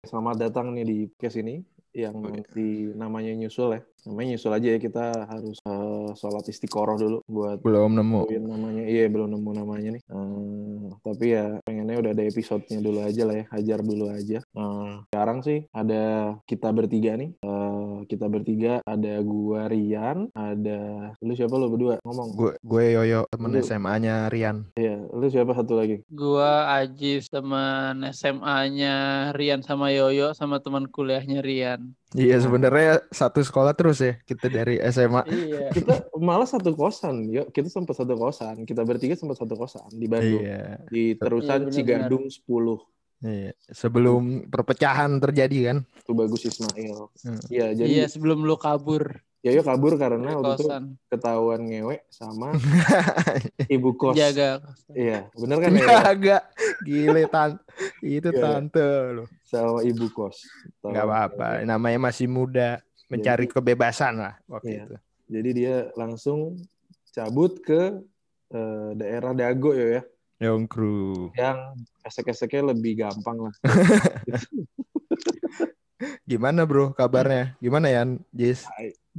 Selamat datang nih di podcast ini yang nanti namanya nyusul ya. Namanya nyusul aja ya kita harus uh, sholat istiqoroh dulu buat Belum nemu. namanya. Iya belum nemu namanya nih. Eh, tapi ya pengennya udah ada episodenya dulu aja lah ya. Hajar dulu aja. Eh, sekarang sih ada kita bertiga nih. Eh, kita bertiga ada gua Rian, ada lu siapa lu berdua ngomong. Gue gue Yoyo temen Lu. SMA-nya Rian. Iya, lu siapa satu lagi? Gua Ajis teman SMA-nya Rian sama Yoyo sama teman kuliahnya Rian. Iya sebenarnya satu sekolah terus ya kita dari SMA. Iya. Kita malah satu kosan, yuk kita sempat satu kosan. Kita bertiga sempat satu kosan di Bandung. Iya. Di terusan Iya. Cigadung 10. Iya. Sebelum perpecahan terjadi kan. Itu bagus Ismail. Hmm. Iya, jadi Iya sebelum lu kabur Yoyo kabur karena dari waktu itu ketahuan ngewe sama ibu kos. Jaga. Iya, bener kan ya? Agak gile tan itu Iya. tante loh. Sama ibu kos. Ketahuan Nggak apa-apa. Namanya masih muda mencari kebebasan lah waktu Iya. itu. Jadi dia langsung cabut ke eh, daerah Dago yo ya, Yongkru. yang esek-eseknya lebih gampang lah. Gimana bro kabarnya? Gimana ya Jis?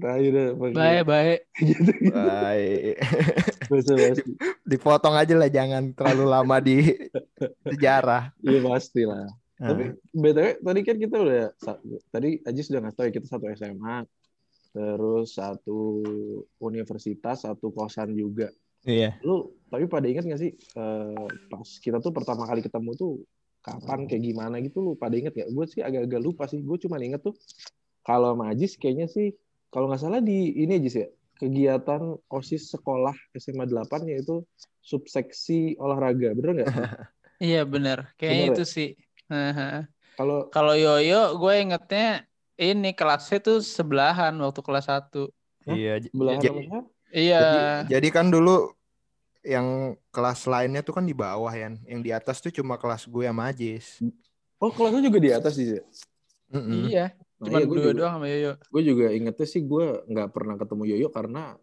Udah Baik baik. Baik. Basa-basi. Dipotong aja lah jangan terlalu lama di sejarah. Iya pasti lah. Tapi Nah, btw tadi kan kita udah tadi Aji sudah ngasih tahu ya kita satu SMA, terus satu universitas, satu kosan juga. iya. Lu tapi pada ingat gak sih eh, pas kita tuh pertama kali ketemu tuh kapan kayak gimana gitu lu pada inget gak? Gue sih agak-agak lupa sih. Gue cuma inget tuh kalau sama Ajis kayaknya sih kalau nggak salah di ini Ajis ya kegiatan OSIS sekolah SMA 8 yaitu subseksi olahraga. Bener nggak? Iya bener. Kayaknya Bener itu sih. Haha. Kalau Kalau Yoyo gue ingetnya ini kelasnya tuh sebelahan waktu kelas 1. Hah? Iya. j- belahan j- sama siapa? Iya. Jadi, jadi kan dulu yang kelas lainnya tuh kan di bawah ya. Yang di atas tuh cuma kelas gue sama Ajis. Oh kelasnya juga di atas sih. ya? Mm-mm. Iya. Nah, Cuma iya, gue juga, doang sama Yoyo. gue juga ingetnya sih gue nggak pernah ketemu Yoyo karena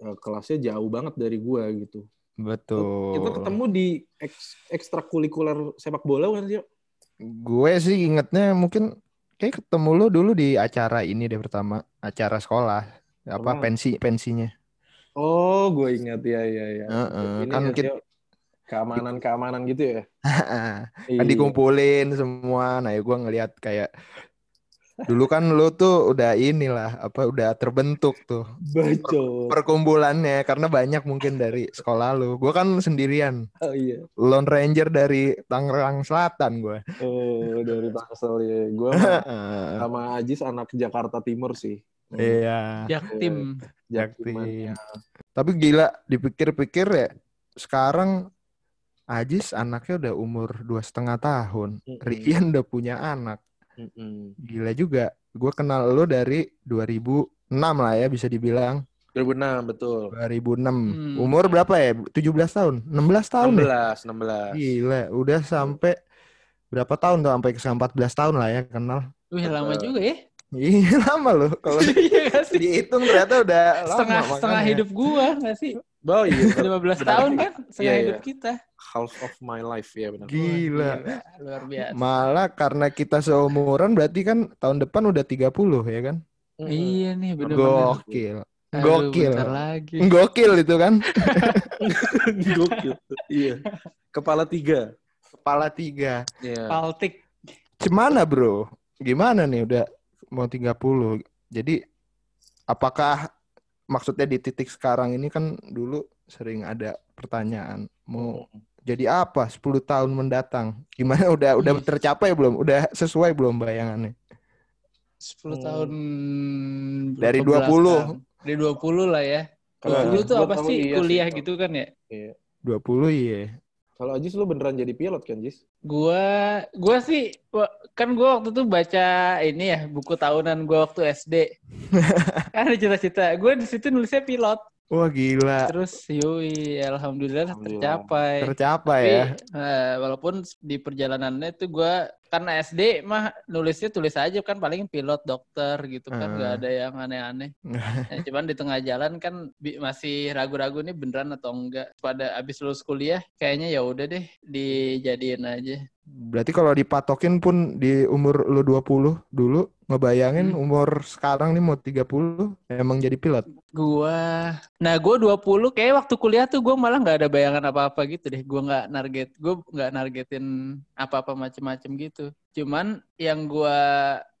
eh, kelasnya jauh banget dari gue gitu. Betul. Kita ketemu di eks- ekstrakurikuler sepak bola kan sih? Gue sih ingetnya mungkin kayak ketemu lu dulu di acara ini deh pertama, acara sekolah. Apa Apa? pensi pensinya. Oh, gue ingat ya ya ya. Heeh, Ini kan kan kita- keamanan keamanan gitu ya? kan Iya. dikumpulin semua. Nah, ya gue ngelihat kayak dulu kan lu tuh udah inilah apa udah terbentuk tuh Bacot. perkumpulannya karena banyak mungkin dari sekolah lu. Gue kan sendirian. Oh iya. Lone Ranger dari Tangerang Selatan gue. Oh dari Tangsel ya. Gue sama Ajis anak Jakarta Timur sih. Iya. Jaktim. Jaktimannya. Tapi gila dipikir-pikir ya sekarang Ajis anaknya udah umur dua setengah tahun. Mm-mm. Rian udah punya anak. Mm-mm. Gila juga. Gue kenal lo dari 2006 lah ya bisa dibilang. 2006 betul. 2006. Hmm. Umur berapa ya? 17 tahun? 16 tahun deh. 16, 16. Gila, udah sampai berapa tahun tuh? Sampai ke 14 tahun lah ya kenal. Wih lama juga ya. Iya lama loh. Kalau Iya dihitung ternyata udah lama. Setengah setengah hidup gua gak sih? Oh iya. 15 Benar. tahun kan setengah Iya, iya. hidup kita. Half of my life ya benar. Gila. Luar biasa. Malah karena kita seumuran berarti kan tahun depan udah 30 ya kan? Mm-mm. Iya nih bener-bener. Gokil. Aduh, Gokil. lagi. Gokil itu kan. Gokil. Iya. Kepala tiga. Kepala tiga. Iya. Paltik. Gimana bro? Gimana nih udah mau 30. Jadi apakah maksudnya di titik sekarang ini kan dulu sering ada pertanyaan mau jadi apa 10 tahun mendatang? Gimana udah udah Ih. tercapai belum? Udah sesuai belum bayangannya? 10 Hmm. tahun Dari ke 20. belakang. Dari 20 lah ya. Kalau 20 tuh apa tahu sih? iya Kuliah gitu kan ya? Iya. 20 iya. Kalau Ajis lu beneran jadi pilot kan, Jis? Gua gua sih kan gua waktu itu baca ini ya buku tahunan gua waktu SD. kan ada cita-cita. Gua di situ nulisnya pilot. Wah gila. Terus yui alhamdulillah, Alhamdulillah. tercapai. Tercapai Tapi ya. eh, walaupun di perjalanannya tuh gua karena SD mah nulisnya tulis aja kan paling pilot dokter gitu kan Hmm. nggak ada yang aneh-aneh. Ya, cuman di tengah jalan kan masih ragu-ragu nih beneran atau enggak. Pada abis lulus kuliah kayaknya ya udah deh dijadiin aja. Berarti kalau dipatokin pun di umur lu 20 dulu ngebayangin Hmm. umur sekarang nih mau 30 emang jadi pilot. Gua, nah gua 20 kayak waktu kuliah tuh gua malah nggak ada bayangan apa-apa gitu deh. Gua nggak target, gua nggak nargetin apa-apa macem-macem gitu. Cuman yang gua,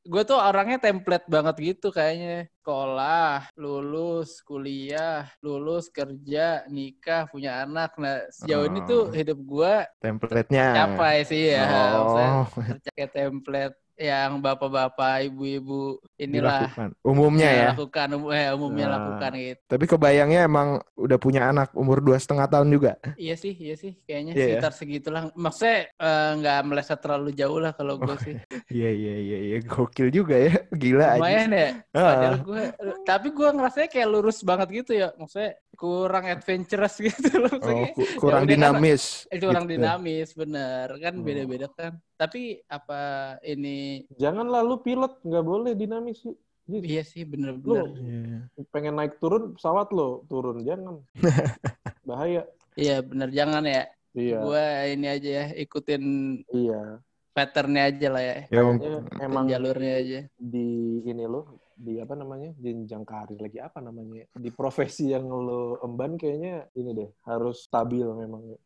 gua tuh orangnya template banget gitu kayaknya. Sekolah, lulus, kuliah, lulus, kerja, nikah, punya anak. Nah sejauh ini tuh Oh. hidup gua Template-nya. capai sih ya. Oh, kayak template yang bapak-bapak, ibu-ibu inilah dilakukan. Umumnya ya. lakukan umum, eh, umumnya Nah. lakukan gitu. Tapi kebayangnya emang udah punya anak umur dua setengah tahun juga. Iya sih, iya sih, kayaknya Iya ya? sekitar segitulah. Maksudnya eh, nggak meleset terlalu jauh lah kalau gue sih. Iya iya iya iya gokil juga ya. Gila aja. Lumayan ya. Ah. Padahal gue, tapi gue ngerasanya kayak lurus banget gitu ya. Maksudnya kurang adventurous gitu loh. Oh, Maksudnya ku- kurang kan, dinamis. itu kurang gitu. dinamis, bener kan Oh. beda-beda kan. Tapi apa ini? Janganlah lu pilot, nggak boleh dinamis. Ji, Iya sih, bener-bener. Iya. pengen naik turun pesawat lo turun jangan bahaya Iya bener, jangan ya. iya Gue ini aja ya, ikutin iya patternnya aja lah ya. Ya, Kayaknya emang jalurnya aja. di ini lo di apa namanya jenjang karir lagi apa namanya di profesi yang lo emban kayaknya ini deh harus stabil memang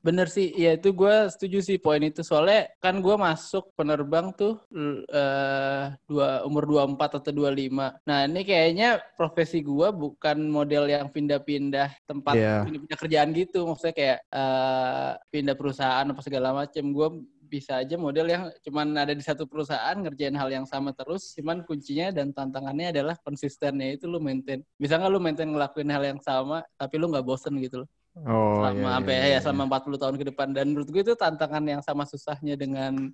Bener sih, ya itu gue setuju sih poin itu. Soalnya kan gue masuk penerbang tuh eh, dua, umur 24 atau 25. Nah ini kayaknya profesi gue bukan model yang pindah-pindah tempat, Iya. pindah-pindah kerjaan gitu. Maksudnya kayak eh, pindah perusahaan apa segala macem. Gue bisa aja model yang cuman ada di satu perusahaan ngerjain hal yang sama terus. Cuman kuncinya dan tantangannya adalah konsistennya itu lu maintain. Bisa nggak lu maintain ngelakuin hal yang sama tapi lu nggak bosen gitu loh Oh, selama iya, sampai iya, ya iya. selama 40 tahun ke depan dan menurut gue itu tantangan yang sama susahnya dengan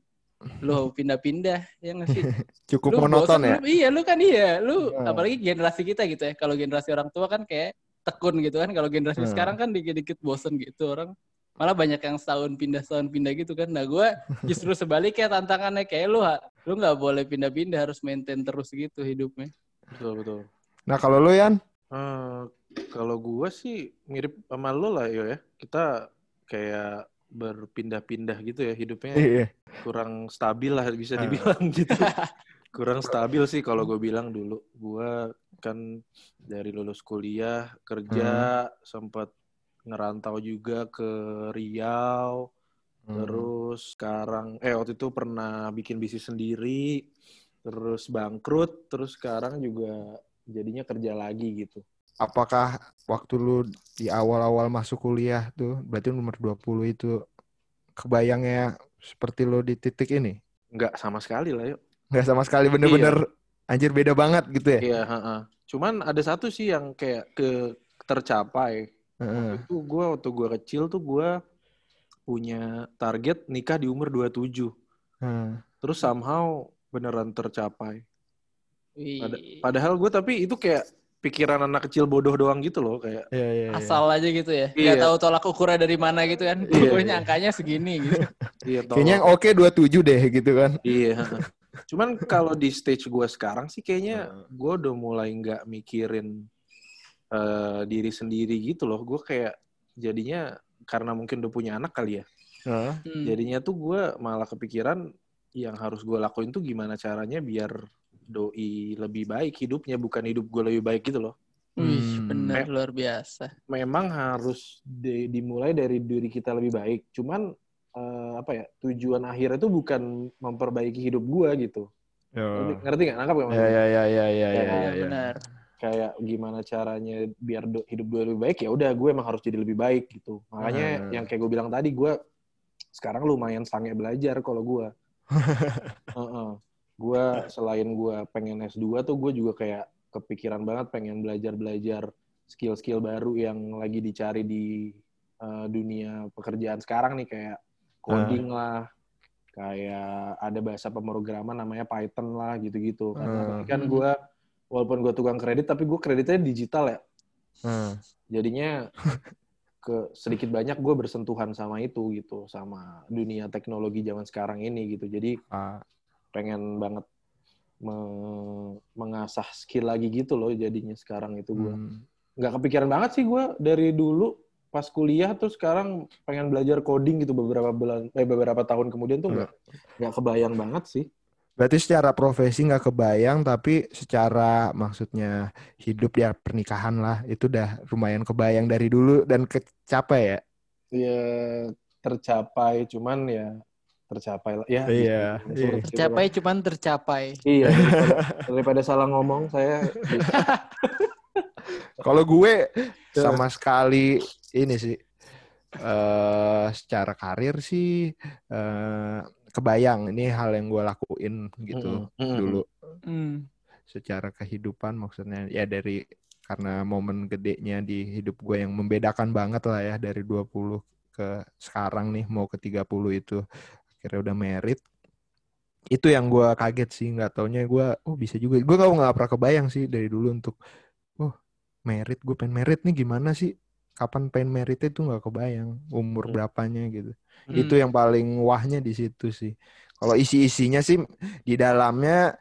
lu pindah-pindah ya nggak sih Cukup Lu monoton bosen, ya. lu- iya lu kan iya lu Hmm. apalagi generasi kita gitu ya kalau generasi orang tua kan kayak tekun gitu kan kalau generasi Hmm. sekarang kan dikit-dikit bosen gitu orang malah banyak yang setahun pindah setahun pindah gitu kan. Nah gue justru sebaliknya tantangannya. Kayak lu lu nggak boleh pindah-pindah harus maintain terus gitu hidupnya. Betul betul. Nah, kalau lu Yan? Eh, kalau gua sih mirip sama lo lah yo ya. Kita kayak berpindah-pindah gitu ya hidupnya. Iya. kurang stabil lah bisa Ah. dibilang gitu. Kurang stabil sih kalau gue bilang dulu. Gua kan dari lulus kuliah kerja sempat ngerantau juga ke Riau Hmm. terus sekarang eh waktu itu pernah bikin bisnis sendiri terus bangkrut terus sekarang juga jadinya kerja lagi gitu Apakah waktu lu di awal-awal masuk kuliah tuh, berarti umur 20 itu kebayangnya seperti lu di titik ini? nggak sama sekali lah yuk Nggak sama sekali bener-bener anjir beda banget gitu ya? iya ha-ha. cuman ada satu sih yang kayak ke tercapai Heeh. itu gue waktu gue kecil tuh gue punya target nikah di umur 27 Heeh. terus somehow beneran tercapai Pada- padahal gue tapi itu kayak pikiran anak kecil bodoh doang gitu loh kayak Iya, iya, iya. asal aja gitu ya Iya. nggak tahu tolak ukurnya dari mana gitu kan Iya, pokoknya iya. angkanya segini gitu iya Kayaknya yang oke 27 deh gitu kan. Iya. Cuman kalau di stage gue sekarang sih kayaknya gue udah mulai nggak mikirin eh, diri sendiri gitu loh. Gue kayak jadinya karena mungkin udah punya anak kali ya. Heeh. Hmm. Jadinya tuh gue malah kepikiran yang harus gue lakuin tuh gimana caranya biar doi lebih baik hidupnya bukan hidup gue lebih baik gitu loh. Wih, Hmm. bener luar biasa. Memang harus di- dimulai dari diri kita lebih baik. Cuman eh, apa ya tujuan akhirnya tuh bukan memperbaiki hidup gue gitu. Ngerti, ngerti nggak? Nangkap nggak Ya, maksudnya? ya, ya, ya, ya, ya, Ya, ya, ya. benar. Kayak gimana caranya biar do- hidup gue lebih baik ya udah gue emang harus jadi lebih baik gitu makanya Hmm. yang kayak gue bilang tadi gue sekarang lumayan sange belajar kalau gue Heeh. gue selain gue pengen S2 tuh gue juga kayak kepikiran banget pengen belajar belajar skill-skill baru yang lagi dicari di eh, dunia pekerjaan sekarang nih kayak coding lah kayak ada bahasa pemrograman namanya Python lah gitu-gitu karena Hmm. kan gue walaupun gue tukang kredit tapi gue kreditnya digital ya Heeh. jadinya ke sedikit banyak gue bersentuhan sama itu gitu sama dunia teknologi zaman sekarang ini gitu jadi Ah, pengen banget me- mengasah skill lagi gitu loh jadinya sekarang itu gue hmm. nggak kepikiran banget sih gue dari dulu pas kuliah tuh sekarang pengen belajar coding gitu beberapa bulan eh beberapa tahun kemudian tuh nggak nggak kebayang banget sih. Berarti secara profesi nggak kebayang, tapi secara maksudnya hidup ya pernikahan lah, itu udah lumayan kebayang dari dulu dan kecapai ya. Ya tercapai, cuman ya tercapai lah. Ya, Iya, gitu. iya. Tercapai lah. cuman tercapai. Iya, daripada, daripada salah ngomong saya. Kalau gue Ya. sama sekali ini sih eh secara karir sih eh kebayang ini hal yang gue lakuin gitu Mm-mm, mm-mm. dulu Hmm. secara kehidupan maksudnya ya dari karena momen gedenya di hidup gue yang membedakan banget lah ya dari 20 ke sekarang nih mau ke 30 itu akhirnya udah merit itu yang gue kaget sih nggak taunya gue oh bisa juga gue nggak nggak pernah kebayang sih dari dulu untuk oh merit gue pengen merit nih gimana sih kapan pengen meritnya itu nggak kebayang umur Hmm. berapanya gitu Hmm. itu yang paling wahnya di situ sih kalau isi-isinya sih di dalamnya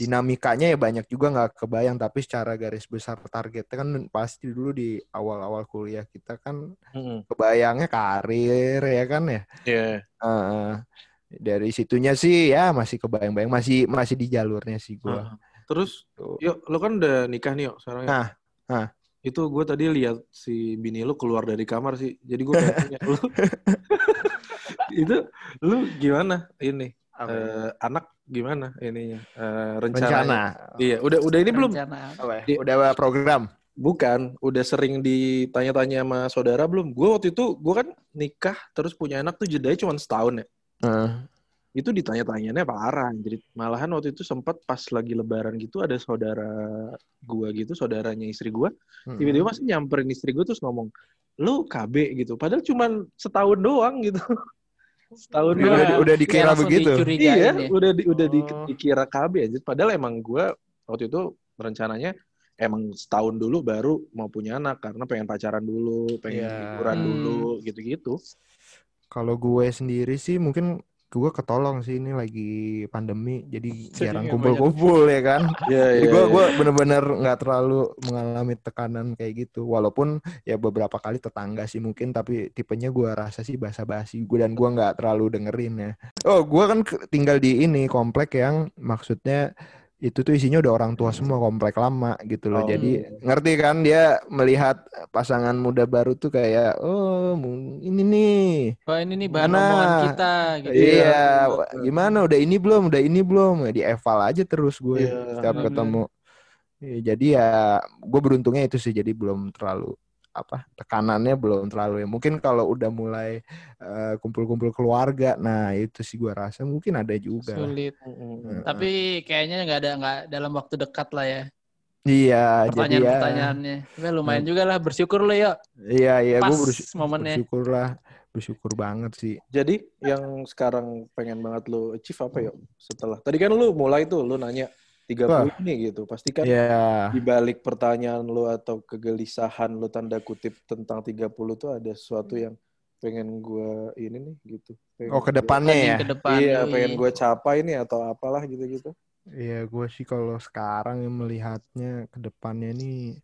dinamikanya ya banyak juga nggak kebayang tapi secara garis besar targetnya kan pasti dulu di awal-awal kuliah kita kan Mm-mm. kebayangnya karir ya kan ya Iya. Heeh. dari situnya sih ya masih kebayang-bayang masih masih di jalurnya sih gua Heeh. Terus, Tuh. yuk, lo kan udah nikah nih, yuk, sekarang. ya? Nah, nah. Itu gue tadi lihat si bini lu keluar dari kamar sih. Jadi gue tanya, lu itu lu gimana ini eh, anak gimana ininya Eh, rencananya? rencana Iya, udah udah ini belum? Rencana. apa ya? Di- udah program Bukan, udah sering ditanya-tanya sama saudara belum? Gue waktu itu gue kan nikah terus punya anak tuh jedanya cuma setahun ya. Heeh. Itu ditanya-tanyanya parah. Jadi malahan waktu itu sempat pas lagi lebaran gitu ada saudara gua gitu, saudaranya istri gua, Hmm. tiba-tiba masih nyamperin istri gue terus ngomong, "Lu KB gitu." Padahal cuma setahun doang gitu. setahun Udah- doang. udah- dikira langsung begitu? Iya, ya. udah di, udah di- Oh. dikira KB aja. Padahal emang gua waktu itu rencananya emang setahun dulu baru mau punya anak karena pengen pacaran dulu, pengen Iya. liburan Hmm. dulu, gitu-gitu. Kalau gue sendiri sih mungkin gue ketolong sih ini lagi pandemi jadi jarang kumpul-kumpul ya kan. Iya, Jadi gue gue bener-bener nggak terlalu mengalami tekanan kayak gitu. Walaupun ya beberapa kali tetangga sih mungkin tapi tipenya gue rasa sih basa-basi gue dan gue nggak terlalu dengerin ya. Oh gue kan tinggal di ini komplek yang maksudnya itu tuh isinya udah orang tua semua komplek lama gitu loh. Oh. Jadi ngerti kan dia melihat pasangan muda baru tuh kayak oh ini nih Wah ini nih bahan Mana? omongan kita gitu. Iya, gimana? Udah ini belum? Udah ini belum? Ya, di eval aja terus gue Iya. setiap ketemu. Iya, jadi ya gue beruntungnya itu sih. Jadi belum terlalu apa tekanannya belum terlalu ya. Mungkin kalau udah mulai eh, kumpul-kumpul keluarga, nah itu sih gue rasa mungkin ada juga. Sulit. Mm-mm. Tapi kayaknya nggak ada nggak dalam waktu dekat lah ya Iya, jadi ya. pertanyaan-pertanyaannya. Lumayan juga lah bersyukur lo ya. Iya, iya, gue Pas momennya. bersyukur lah, bersyukur banget sih. Jadi yang sekarang pengen banget lo achieve apa yuk setelah tadi kan lu mulai tuh lu nanya 30 Wah. ini gitu. Pasti kan Iya, di balik pertanyaan lu atau kegelisahan lu tanda kutip tentang 30 tuh ada sesuatu yang pengen gua ini nih gitu. Pengen oh ke gua- depannya ya. Ke depan. Iya, pengen gue capai nih atau apalah gitu-gitu. Iya, gue sih kalau sekarang yang melihatnya ke depannya nih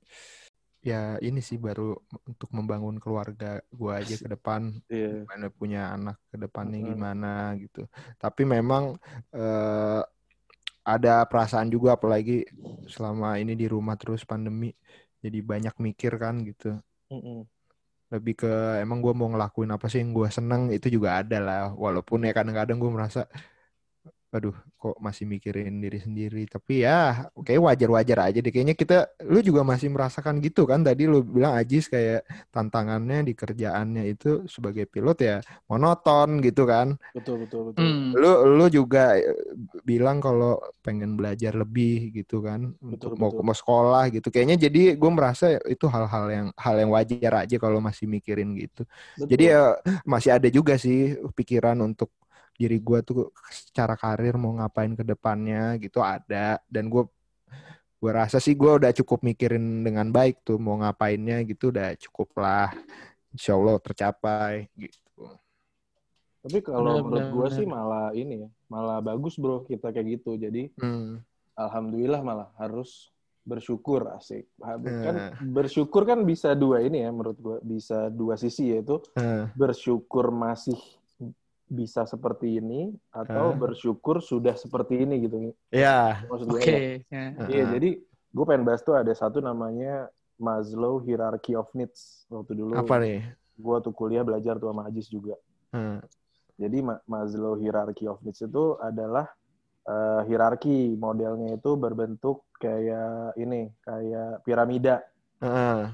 ya ini sih baru untuk membangun keluarga gue aja ke depan Iya. gimana punya anak ke depannya Mm-mm. gimana gitu. Tapi memang eh, ada perasaan juga apalagi selama ini di rumah terus pandemi jadi banyak mikir kan gitu. Mm-mm. Lebih ke emang gue mau ngelakuin apa sih yang gue seneng itu juga ada lah. Walaupun ya kadang-kadang gue merasa aduh kok masih mikirin diri sendiri tapi ya kayak wajar-wajar aja deh kayaknya kita lu juga masih merasakan gitu kan tadi lu bilang Ajis kayak tantangannya di kerjaannya itu sebagai pilot ya monoton gitu kan Betul betul betul. Hmm. lu lu juga eh, bilang kalau pengen belajar lebih gitu kan untuk mau betul. mau sekolah gitu kayaknya jadi gue merasa itu hal-hal yang hal yang wajar aja kalau masih mikirin gitu Betul. jadi ya masih ada juga sih pikiran untuk diri gue tuh secara karir mau ngapain ke depannya gitu ada dan gue gue rasa sih gue udah cukup mikirin dengan baik tuh mau ngapainnya gitu udah cukup lah Insya Allah tercapai gitu. Tapi kalau menurut gue sih malah ini ya, malah bagus bro kita kayak gitu. Jadi Hmm. alhamdulillah malah harus bersyukur asik. Kan Eh. bersyukur kan bisa dua ini ya menurut gue bisa dua sisi yaitu Eh, bersyukur masih bisa seperti ini atau Eh. bersyukur sudah seperti ini gitu. ya. Maksud Oke. gue ya. Iya, Heeh. jadi gue pengen bahas tuh ada satu namanya Maslow Hierarchy of Needs. Waktu dulu Apa nih? gue tuh kuliah belajar tuh sama Ajis juga. Eh, Jadi Ma- Maslow Hierarchy of Needs itu adalah eh, hierarki modelnya itu berbentuk kayak ini, kayak piramida. eh,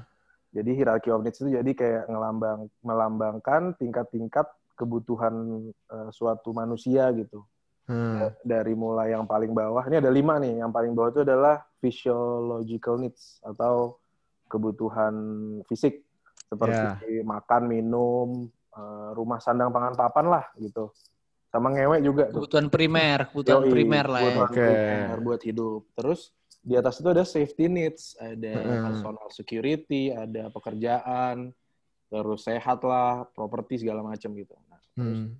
Jadi hierarchy of needs itu jadi kayak ngelambang melambangkan tingkat-tingkat kebutuhan eh, suatu manusia gitu. eh. Dari mulai yang paling bawah, ini ada lima nih. Yang paling bawah itu adalah physiological needs atau kebutuhan fisik seperti makan, minum, eh, rumah sandang pangan papan lah gitu. Sama ngewek juga tuh. Kebutuhan primer, kebutuhan Yoi, primer lah ya. primer buat hidup. Terus di atas itu ada safety needs, ada Heeh. personal security, ada pekerjaan, terus sehat lah, properti segala macam gitu. Terus Hmm.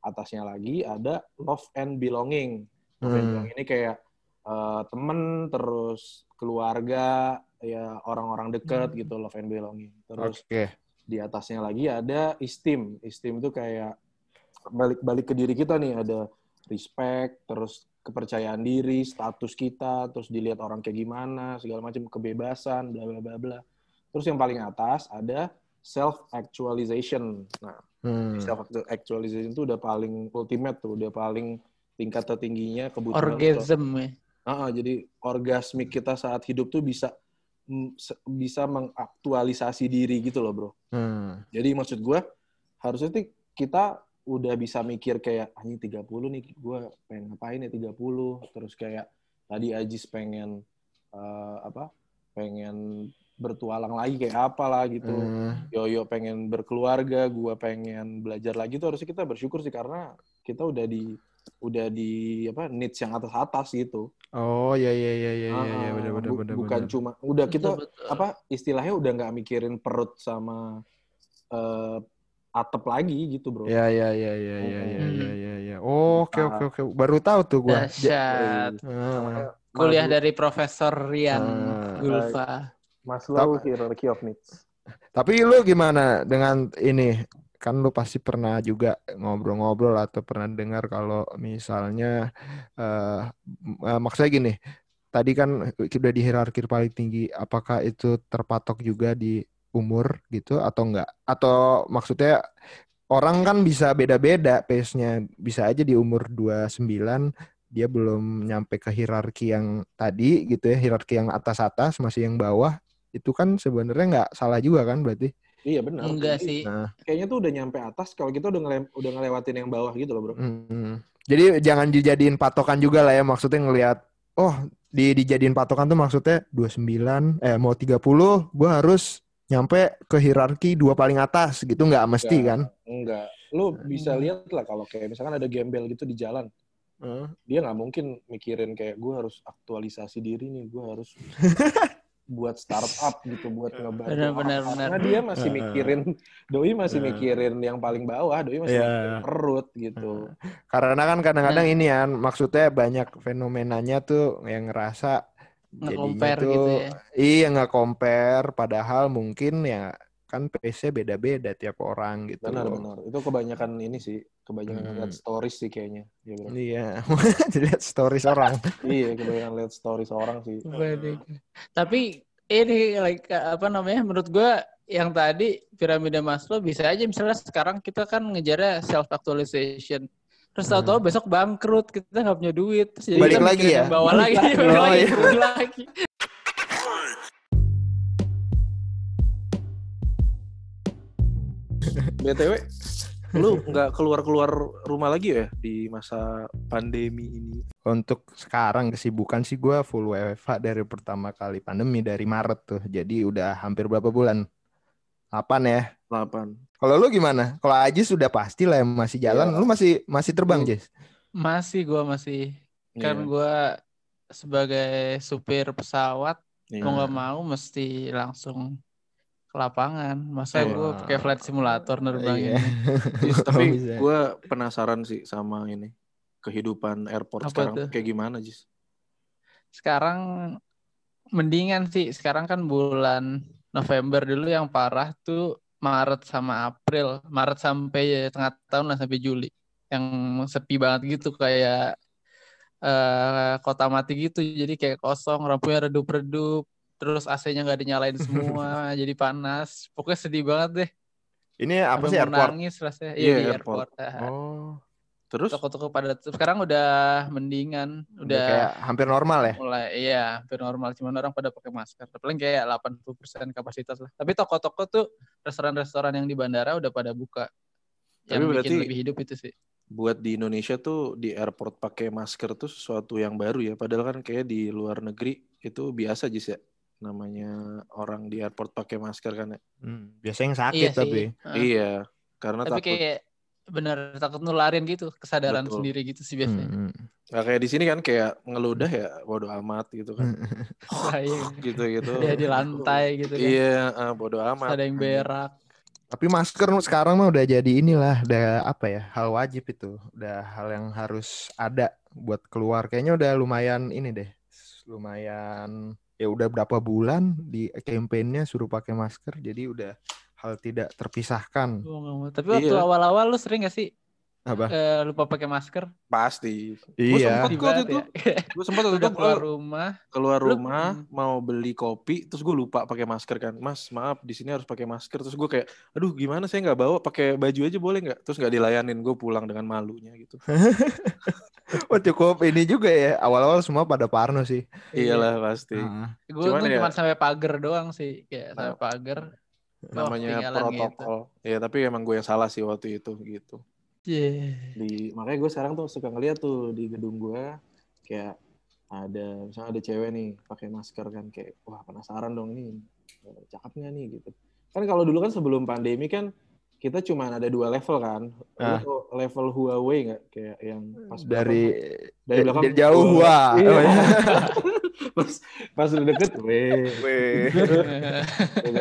atasnya lagi ada love and belonging. Love and Hmm. belonging ini kayak eh, temen, terus keluarga, ya orang-orang dekat Hmm. gitu, love and belonging. Terus Oke. di atasnya lagi ada esteem. Esteem itu kayak balik-balik ke diri kita nih, ada respect, terus kepercayaan diri, status kita, terus dilihat orang kayak gimana, segala macam kebebasan, bla bla bla bla. Terus yang paling atas ada self actualization. Nah, Hmm. self actualization itu udah paling ultimate tuh, udah paling tingkat tertingginya kebutuhan Orgasm ya. Ah, jadi orgasmik kita saat hidup tuh bisa bisa mengaktualisasi diri gitu loh, Bro. Hmm. Jadi maksud gue harusnya tuh kita udah bisa mikir kayak anjing 30 nih gue pengen ngapain ya 30 terus kayak tadi Ajis pengen eh, apa pengen bertualang lagi kayak apa lah gitu Hmm. Yoyo pengen berkeluarga gue pengen belajar lagi tuh harusnya kita bersyukur sih karena kita udah di udah di apa needs yang atas atas gitu Oh ya ya ya ya ya ya Ah, benar benar bu- benar. bukan benar. cuma udah kita Betul, betul. apa istilahnya udah nggak mikirin perut sama eh, atap lagi gitu bro. Ya ya ya ya ya ya Hmm. ya ya ya. Oh, Oke oke oke. Baru tahu tuh gua. Dahsyat. Ah. Kuliah dari Profesor Rian Ah. Gulfa. Maslow Hierarchy of Needs. Tapi lu gimana dengan ini? Kan lu pasti pernah juga ngobrol-ngobrol atau pernah dengar kalau misalnya eh eh, maksudnya gini, tadi kan udah di hierarki paling tinggi, apakah itu terpatok juga di umur gitu atau enggak? Atau maksudnya orang kan bisa beda-beda pace-nya. Bisa aja di umur 29 dia belum nyampe ke hierarki yang tadi gitu ya, hierarki yang atas-atas masih yang bawah. Itu kan sebenarnya nggak salah juga kan berarti? Iya benar. Enggak Jadi, sih. Nah, Kayaknya tuh udah nyampe atas kalau kita udah ngele- udah ngelewatin yang bawah gitu loh bro. mm, jadi jangan dijadiin patokan juga lah ya maksudnya ngelihat oh di dijadiin patokan tuh maksudnya 29 eh mau 30 gua harus nyampe ke hierarki dua paling atas gitu nggak mesti Nggak. kan? Enggak. Lu bisa Hmm. lihat lah kalau kayak misalkan ada gembel gitu di jalan. Heeh. Dia nggak mungkin mikirin kayak gue harus aktualisasi diri nih. Gue harus buat startup gitu. Buat ngebantu Benar, orang. benar, benar. Karena dia masih Heeh. mikirin. Doi masih Heeh. mikirin yang paling bawah. Doi masih Iya. mikirin perut gitu. Karena kan kadang-kadang Nah. ini kan maksudnya banyak fenomenanya tuh yang ngerasa jadinya Nge-compare tuh gitu ya. iya nggak compare padahal mungkin ya kan pace-nya beda-beda tiap orang gitu. Benar-benar. Itu kebanyakan ini sih. Kebanyakan Hmm. lihat stories sih kayaknya. Iya, bro. Iya, dilihat stories orang. iya, kebanyakan lihat stories orang sih. Tapi ini like apa namanya menurut gua yang tadi piramida Maslow bisa aja misalnya sekarang kita kan ngejarnya self actualization. Terus tahu-tahu besok bangkrut, kita nggak punya duit. Terus jadi Balik kita lagi ya? Bawah lagi, Balik lagi. iya. lagi. BTW, lu nggak keluar-keluar rumah lagi ya di masa pandemi ini? Untuk sekarang kesibukan sih gue full WFH dari pertama kali pandemi dari Maret tuh. Jadi udah hampir berapa bulan? 8 ya. 8. Kalau lu gimana? Kalau Ajis sudah pasti lah yang masih jalan. Iya. Lu masih masih terbang, Lu- Jis? Masih gua masih kan Iya. gua sebagai supir pesawat Iya. mau nggak mau mesti langsung ke lapangan. Masa Iya. gue pakai flight simulator nerbangin. Iya. Tapi gue penasaran sih sama ini kehidupan airport Apa sekarang tuh? kayak gimana Jis? Sekarang mendingan sih. Sekarang kan bulan November dulu yang parah tuh Maret sama April. Maret sampai ya, tengah tahun lah sampai Juli. Yang sepi banget gitu kayak eh kota mati gitu. Jadi kayak kosong, lampunya redup-redup. Terus AC-nya nggak dinyalain semua, jadi panas. Pokoknya sedih banget deh. Ini apa Sampai sih airport? nangis rasanya. Iya, Iya, di airport. airport. Oh, Terus Toko-toko pada. Sekarang udah mendingan, udah udah kayak hampir normal ya? mulai iya hampir normal cuman orang pada pakai masker paling kayak 80% kapasitas lah tapi toko-toko tuh restoran-restoran yang di bandara udah pada buka Tapi yang berarti- bikin lebih hidup itu sih buat di Indonesia tuh di airport pakai masker tuh sesuatu yang baru ya. Padahal kan kayak di luar negeri itu biasa aja ya. Namanya orang di airport pakai masker kan ya. Hmm, biasanya yang sakit iya sih tapi. Heeh. Iya, karena tapi takut. kayak bener takut nularin gitu kesadaran Betul. sendiri gitu sih biasanya Hmm, Nggak kayak di sini kan kayak ngeludah ya bodo amat gitu kan. Bahaya. Gitu-gitu. ya di lantai gitu kan Iya, ah, bodo Terus amat. ada yang berak Tapi masker sekarang mah udah jadi inilah, udah apa ya, hal wajib itu. Udah hal yang harus ada buat keluar. Kayaknya udah lumayan ini deh. Lumayan ya udah berapa bulan di campaign-nya suruh pakai masker. Jadi udah hal tidak terpisahkan. Tapi waktu Iya. awal-awal lu sering gak sih Apa? eh, lupa pakai masker Pasti. Iya. sempet Sedih kok waktu itu. ya. Gue sempat waktu udah itu keluar rumah keluar Lu- rumah Hmm. mau beli kopi terus gue lupa pakai masker kan mas maaf di sini harus pakai masker terus gue kayak aduh gimana saya nggak bawa pakai baju aja boleh nggak terus nggak dilayanin gue pulang dengan malunya gitu Oh cukup ini juga ya. Awal-awal semua pada parno sih. iyalah pasti Ah. gue Cuman tuh ya- cuma sampai pagar doang sih kayak sampai Nah, pagar namanya gitu. protokol ya tapi emang gue yang salah sih waktu itu gitu Yeah. di makanya gue sekarang tuh suka ngeliat tuh di gedung gue kayak ada misalnya ada cewek nih pakai masker kan kayak wah penasaran dong nih eh, cakep nggak nih gitu kan kalau dulu kan sebelum pandemi kan kita cuma ada dua level kan Ah. level Huawei nggak kayak yang pas Dari belakang, dari belakang dari jauh Huawei. wah. Iya. Oh, iya. pas pas udah deket weh Weh. Gitu.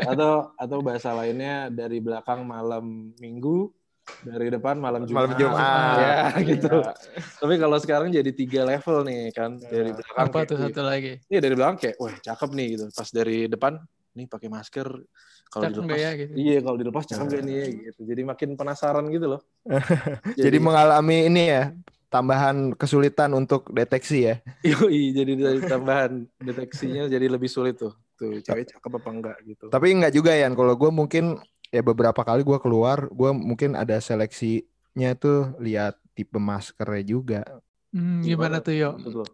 atau atau bahasa lainnya dari belakang malam minggu dari depan malam Jumat. Malam Jumat. Ya, gitu. Iya. Tapi kalau sekarang jadi tiga level nih kan dari belakang Apa kayak, tuh satu lagi? Iya dari belakang kayak wah cakep nih gitu. Pas dari depan nih pakai masker kalau dilepas ya, gitu? iya kalau dilepas cakep gak nih ya gitu. Jadi makin penasaran gitu loh. Jadi mengalami ini ya tambahan kesulitan untuk deteksi ya. Yoi, jadi tambahan deteksinya jadi lebih sulit tuh. Tuh cewek cakep apa enggak gitu. Tapi enggak juga ya, kalau gue mungkin ya beberapa kali gue keluar, gue mungkin ada seleksinya tuh lihat tipe maskernya juga. Hmm, gimana tuh yo? Betul.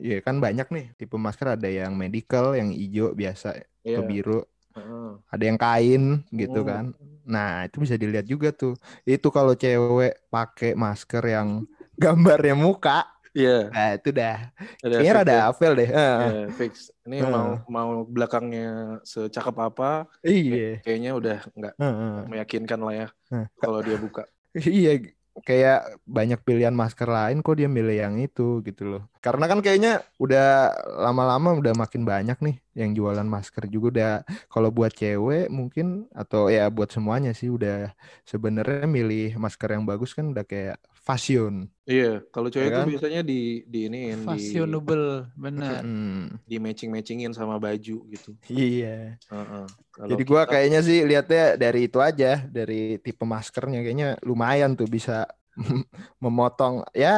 Iya kan banyak nih tipe masker ada yang medical, yang hijau biasa Iya. atau biru, Heeh. ada yang kain gitu Hmm. kan. Nah itu bisa dilihat juga tuh. Itu kalau cewek pakai masker yang gambarnya muka, Iya, nah itu dah. ada Kayaknya fix rada ya. deh. Heeh. Iya, fix. Ini Heeh. mau mau belakangnya secakep apa, Iya. kayaknya udah nggak Heeh. meyakinkan lah ya Heeh. kalau dia buka. Iya, kayak banyak pilihan masker lain kok dia milih yang itu gitu loh. Karena kan kayaknya udah lama-lama udah makin banyak nih yang jualan masker juga udah kalau buat cewek mungkin atau ya buat semuanya sih udah sebenarnya milih masker yang bagus kan udah kayak fashion. Iya, kalau cewek Ya itu kan? biasanya di di ini di Fashionable, benar. Hmm, di matching matchingin sama baju gitu. iya. Heeh. Kalau Jadi gua kita- kayaknya sih lihatnya dari itu aja, dari tipe maskernya kayaknya lumayan tuh bisa memotong ya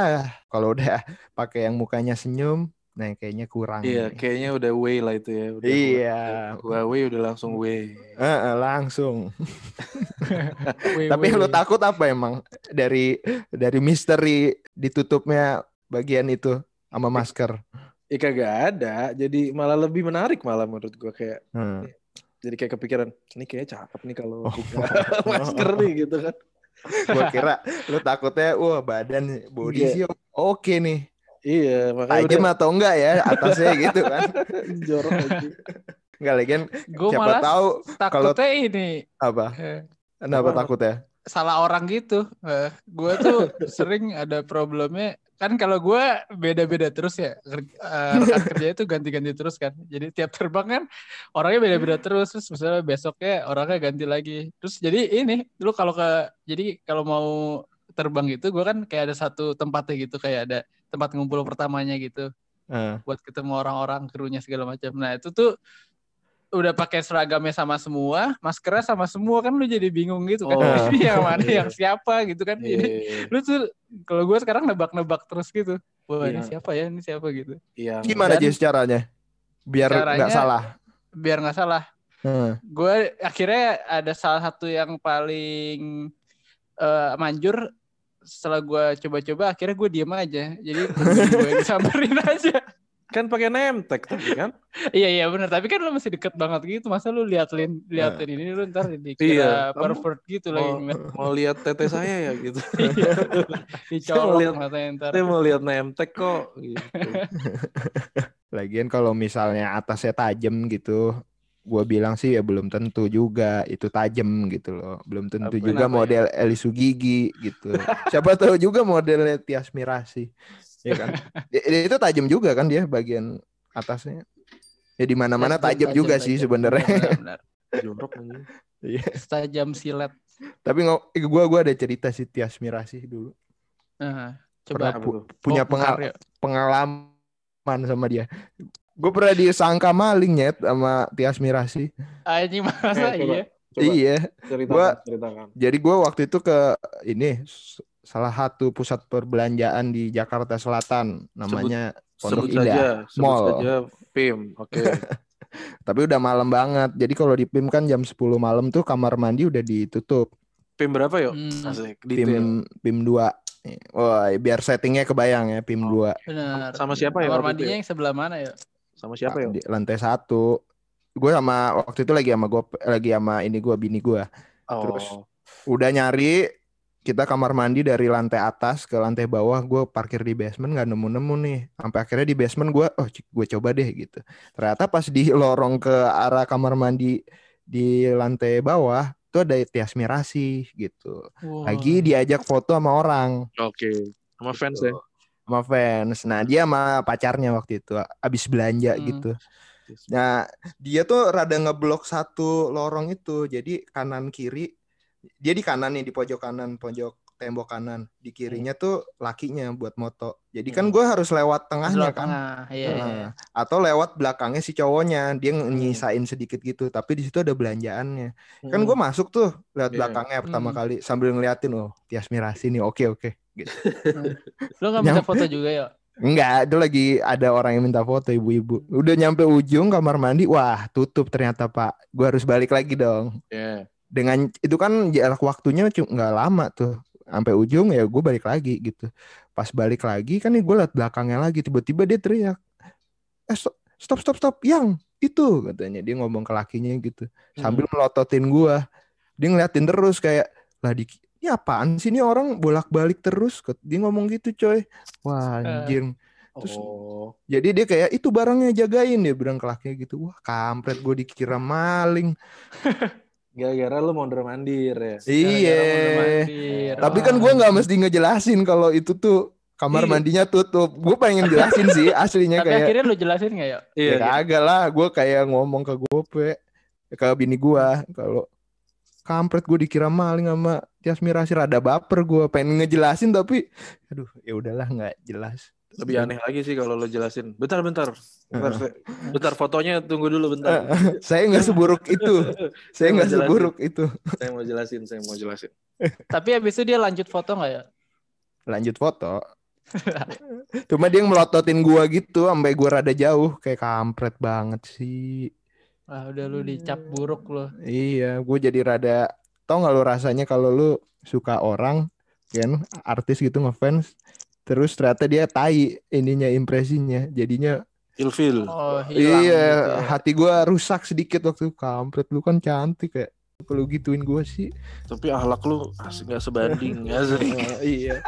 kalau udah pakai yang mukanya senyum, nah kayaknya kurang. Iya, nih. kayaknya udah way lah itu ya. Udah Iya. Huawei udah langsung way. Heeh, langsung. Wih, Tapi wih. lu takut apa emang dari dari misteri ditutupnya bagian itu sama masker? Ih kagak ada, jadi malah lebih menarik malah menurut gua kayak Hmm. jadi kayak kepikiran ini kayak cakep nih kalau Oh. buka masker nih gitu kan. Gua kira lu takutnya wah badan body Iya. sih oke nih. Iya, makanya Tajam atau enggak ya atasnya gitu kan. jorok aja. Enggak lagi kan Gue siapa malah tahu takutnya ini apa? eh, Kenapa Apa? takut ya? salah orang gitu. Eh, gue tuh sering ada problemnya kan kalau gue beda-beda terus ya eh, rekan kerja itu ganti-ganti terus kan. Jadi tiap terbang kan orangnya beda-beda terus. Terus misalnya besoknya orangnya ganti lagi. Terus jadi ini lu kalau ke jadi kalau mau terbang gitu gue kan kayak ada satu tempatnya gitu kayak ada tempat ngumpul pertamanya gitu. Eh, buat ketemu orang-orang krunya segala macam. Nah itu tuh udah pakai seragamnya sama semua, maskernya sama semua kan lu jadi bingung gitu kan. Oh, Ini yang mana iya. yang siapa gitu kan. Jadi iya, lu tuh kalau gue sekarang nebak-nebak terus gitu. Wah ini Iya. siapa ya? Ini siapa gitu. iya. Gimana Jess caranya? Biar nggak salah. Biar nggak salah. Eh, Gue akhirnya ada salah satu yang paling eh, manjur setelah gue coba-coba akhirnya gue diem aja jadi gue disamperin aja Kan pakai name tag tapi kan? iya iya benar tapi kan lu masih deket banget gitu masa lu liatin liatin ini lu ntar Iya, dikira kamu pervert gitu lagi Mau, lihat tete saya ya gitu. Iya. dicolok lihat- matanya ntar Saya mau lihat name tag kok. Gitu. Lagian kalau misalnya atasnya tajam gitu, gua bilang sih ya belum tentu juga itu tajam gitu loh. Belum tentu Apa- juga kenapa ya? model Elisu Gigi gitu. Siapa tahu juga modelnya Tias Mirasi. Ya kan? Ya, itu tajam juga kan dia bagian atasnya. Ya di mana-mana tajam juga sih sebenarnya. Benar, benar. Jorok. Iya. Setajam silet Tapi ngo- gua gua ada cerita si Tias Mirasi dulu. Pernah coba pu- punya Oh, pengal- pengalaman sama dia. Gue pernah disangka maling nyet sama Tias Mirasi. anjing masa Eh, coba. iya Coba Iya. ceritakan, Gua- ceritakan. Jadi gue waktu itu ke ini salah satu pusat perbelanjaan di Jakarta Selatan, namanya Pondok sebut Indah saja, sebut Mall. saja PIM. Oke. Tapi udah malam banget. Jadi kalau di PIM kan jam 10 malam tuh kamar mandi udah ditutup. PIM berapa yuk? Hmm, Asik, PIM detail. PIM 2. Wah, biar settingnya kebayang ya PIM Oh. 2 benar Sama siapa ya kamar mandinya ya? yang sebelah mana ya Sama siapa ya? di lantai satu. Gue sama waktu itu lagi sama gue lagi sama ini gue bini gue. Oh, Terus udah nyari kita kamar mandi dari lantai atas ke lantai bawah gue parkir di basement nggak nemu-nemu nih sampai akhirnya di basement gue oh gue coba deh gitu ternyata pas di lorong ke arah kamar mandi di lantai bawah tuh ada Tias Mirasi gitu Wah. lagi diajak foto sama orang Oke. Sama fans ya. Sama fans nah dia sama pacarnya waktu itu abis belanja Hmm. gitu Nah, dia tuh rada ngeblok satu lorong itu. Jadi kanan kiri dia di kanan nih di pojok kanan, pojok tembok kanan. Di kirinya tuh lakinya buat moto. Jadi kan Hmm. gue harus lewat tengahnya Sebelah kan. tengah iya iya Nah, atau lewat belakangnya si cowoknya. Dia nyisain sedikit gitu, tapi di situ ada belanjaannya. Kan gue masuk tuh lewat Iya. belakangnya pertama Hmm. kali sambil ngeliatin oh, Tias Mirasi nih. Oke, oke. Gitu. lu nggak minta Nyampe. foto juga ya Enggak, itu lagi ada orang yang minta foto ibu-ibu. Udah nyampe ujung kamar mandi, wah tutup ternyata Pak. Gua harus balik lagi dong. Iya. Dengan itu kan jarak waktunya cuma nggak lama tuh. Sampai ujung ya gue balik lagi gitu. Pas balik lagi kan nih gue liat belakangnya lagi tiba-tiba dia teriak. Eh stop stop stop, stop. yang itu katanya dia ngomong ke lakinya gitu sambil melototin gua. Dia ngeliatin terus kayak lah di ini apaan sih ini orang bolak-balik terus dia ngomong gitu coy wah anjir Terus- Oh. jadi dia kayak itu barangnya jagain dia bilang ke lakinya gitu. Wah kampret gue dikira maling. Gara-gara lu mondar mandir ya. Iya. Tapi kan gue nggak mesti ngejelasin kalau itu tuh kamar Iya. mandinya tutup. Gue pengen jelasin sih aslinya tapi kayak akhirnya lu jelasin nggak ya Iya. ya kagak lah. Gue kayak ngomong ke gope ke bini gue kalau kampret gue dikira maling sama Tias Mirasi rada baper gue pengen ngejelasin tapi aduh ya udahlah nggak jelas. Lebih aneh lagi sih kalau lo jelasin. Bentar, bentar. Bentar, saya- bentar fotonya tunggu dulu bentar. Saya nggak seburuk itu. Saya nggak seburuk itu. saya mau jelasin, saya mau jelasin. tapi abis itu dia lanjut foto nggak ya lanjut foto. Cuma dia melototin gua gitu sampai gua rada jauh kayak kampret banget sih. Wah udah lu dicap buruk lo Iya, gua jadi rada tau gak lu rasanya kalau lu suka orang kan artis gitu ngefans terus ternyata dia tai ininya impresinya jadinya Ilfil. Oh hilang iya gitu ya. hati gua rusak sedikit waktu kampret lu kan cantik kayak kalau gituin gua sih Tapi ahlak lu asik nggak sebanding. Asik. iya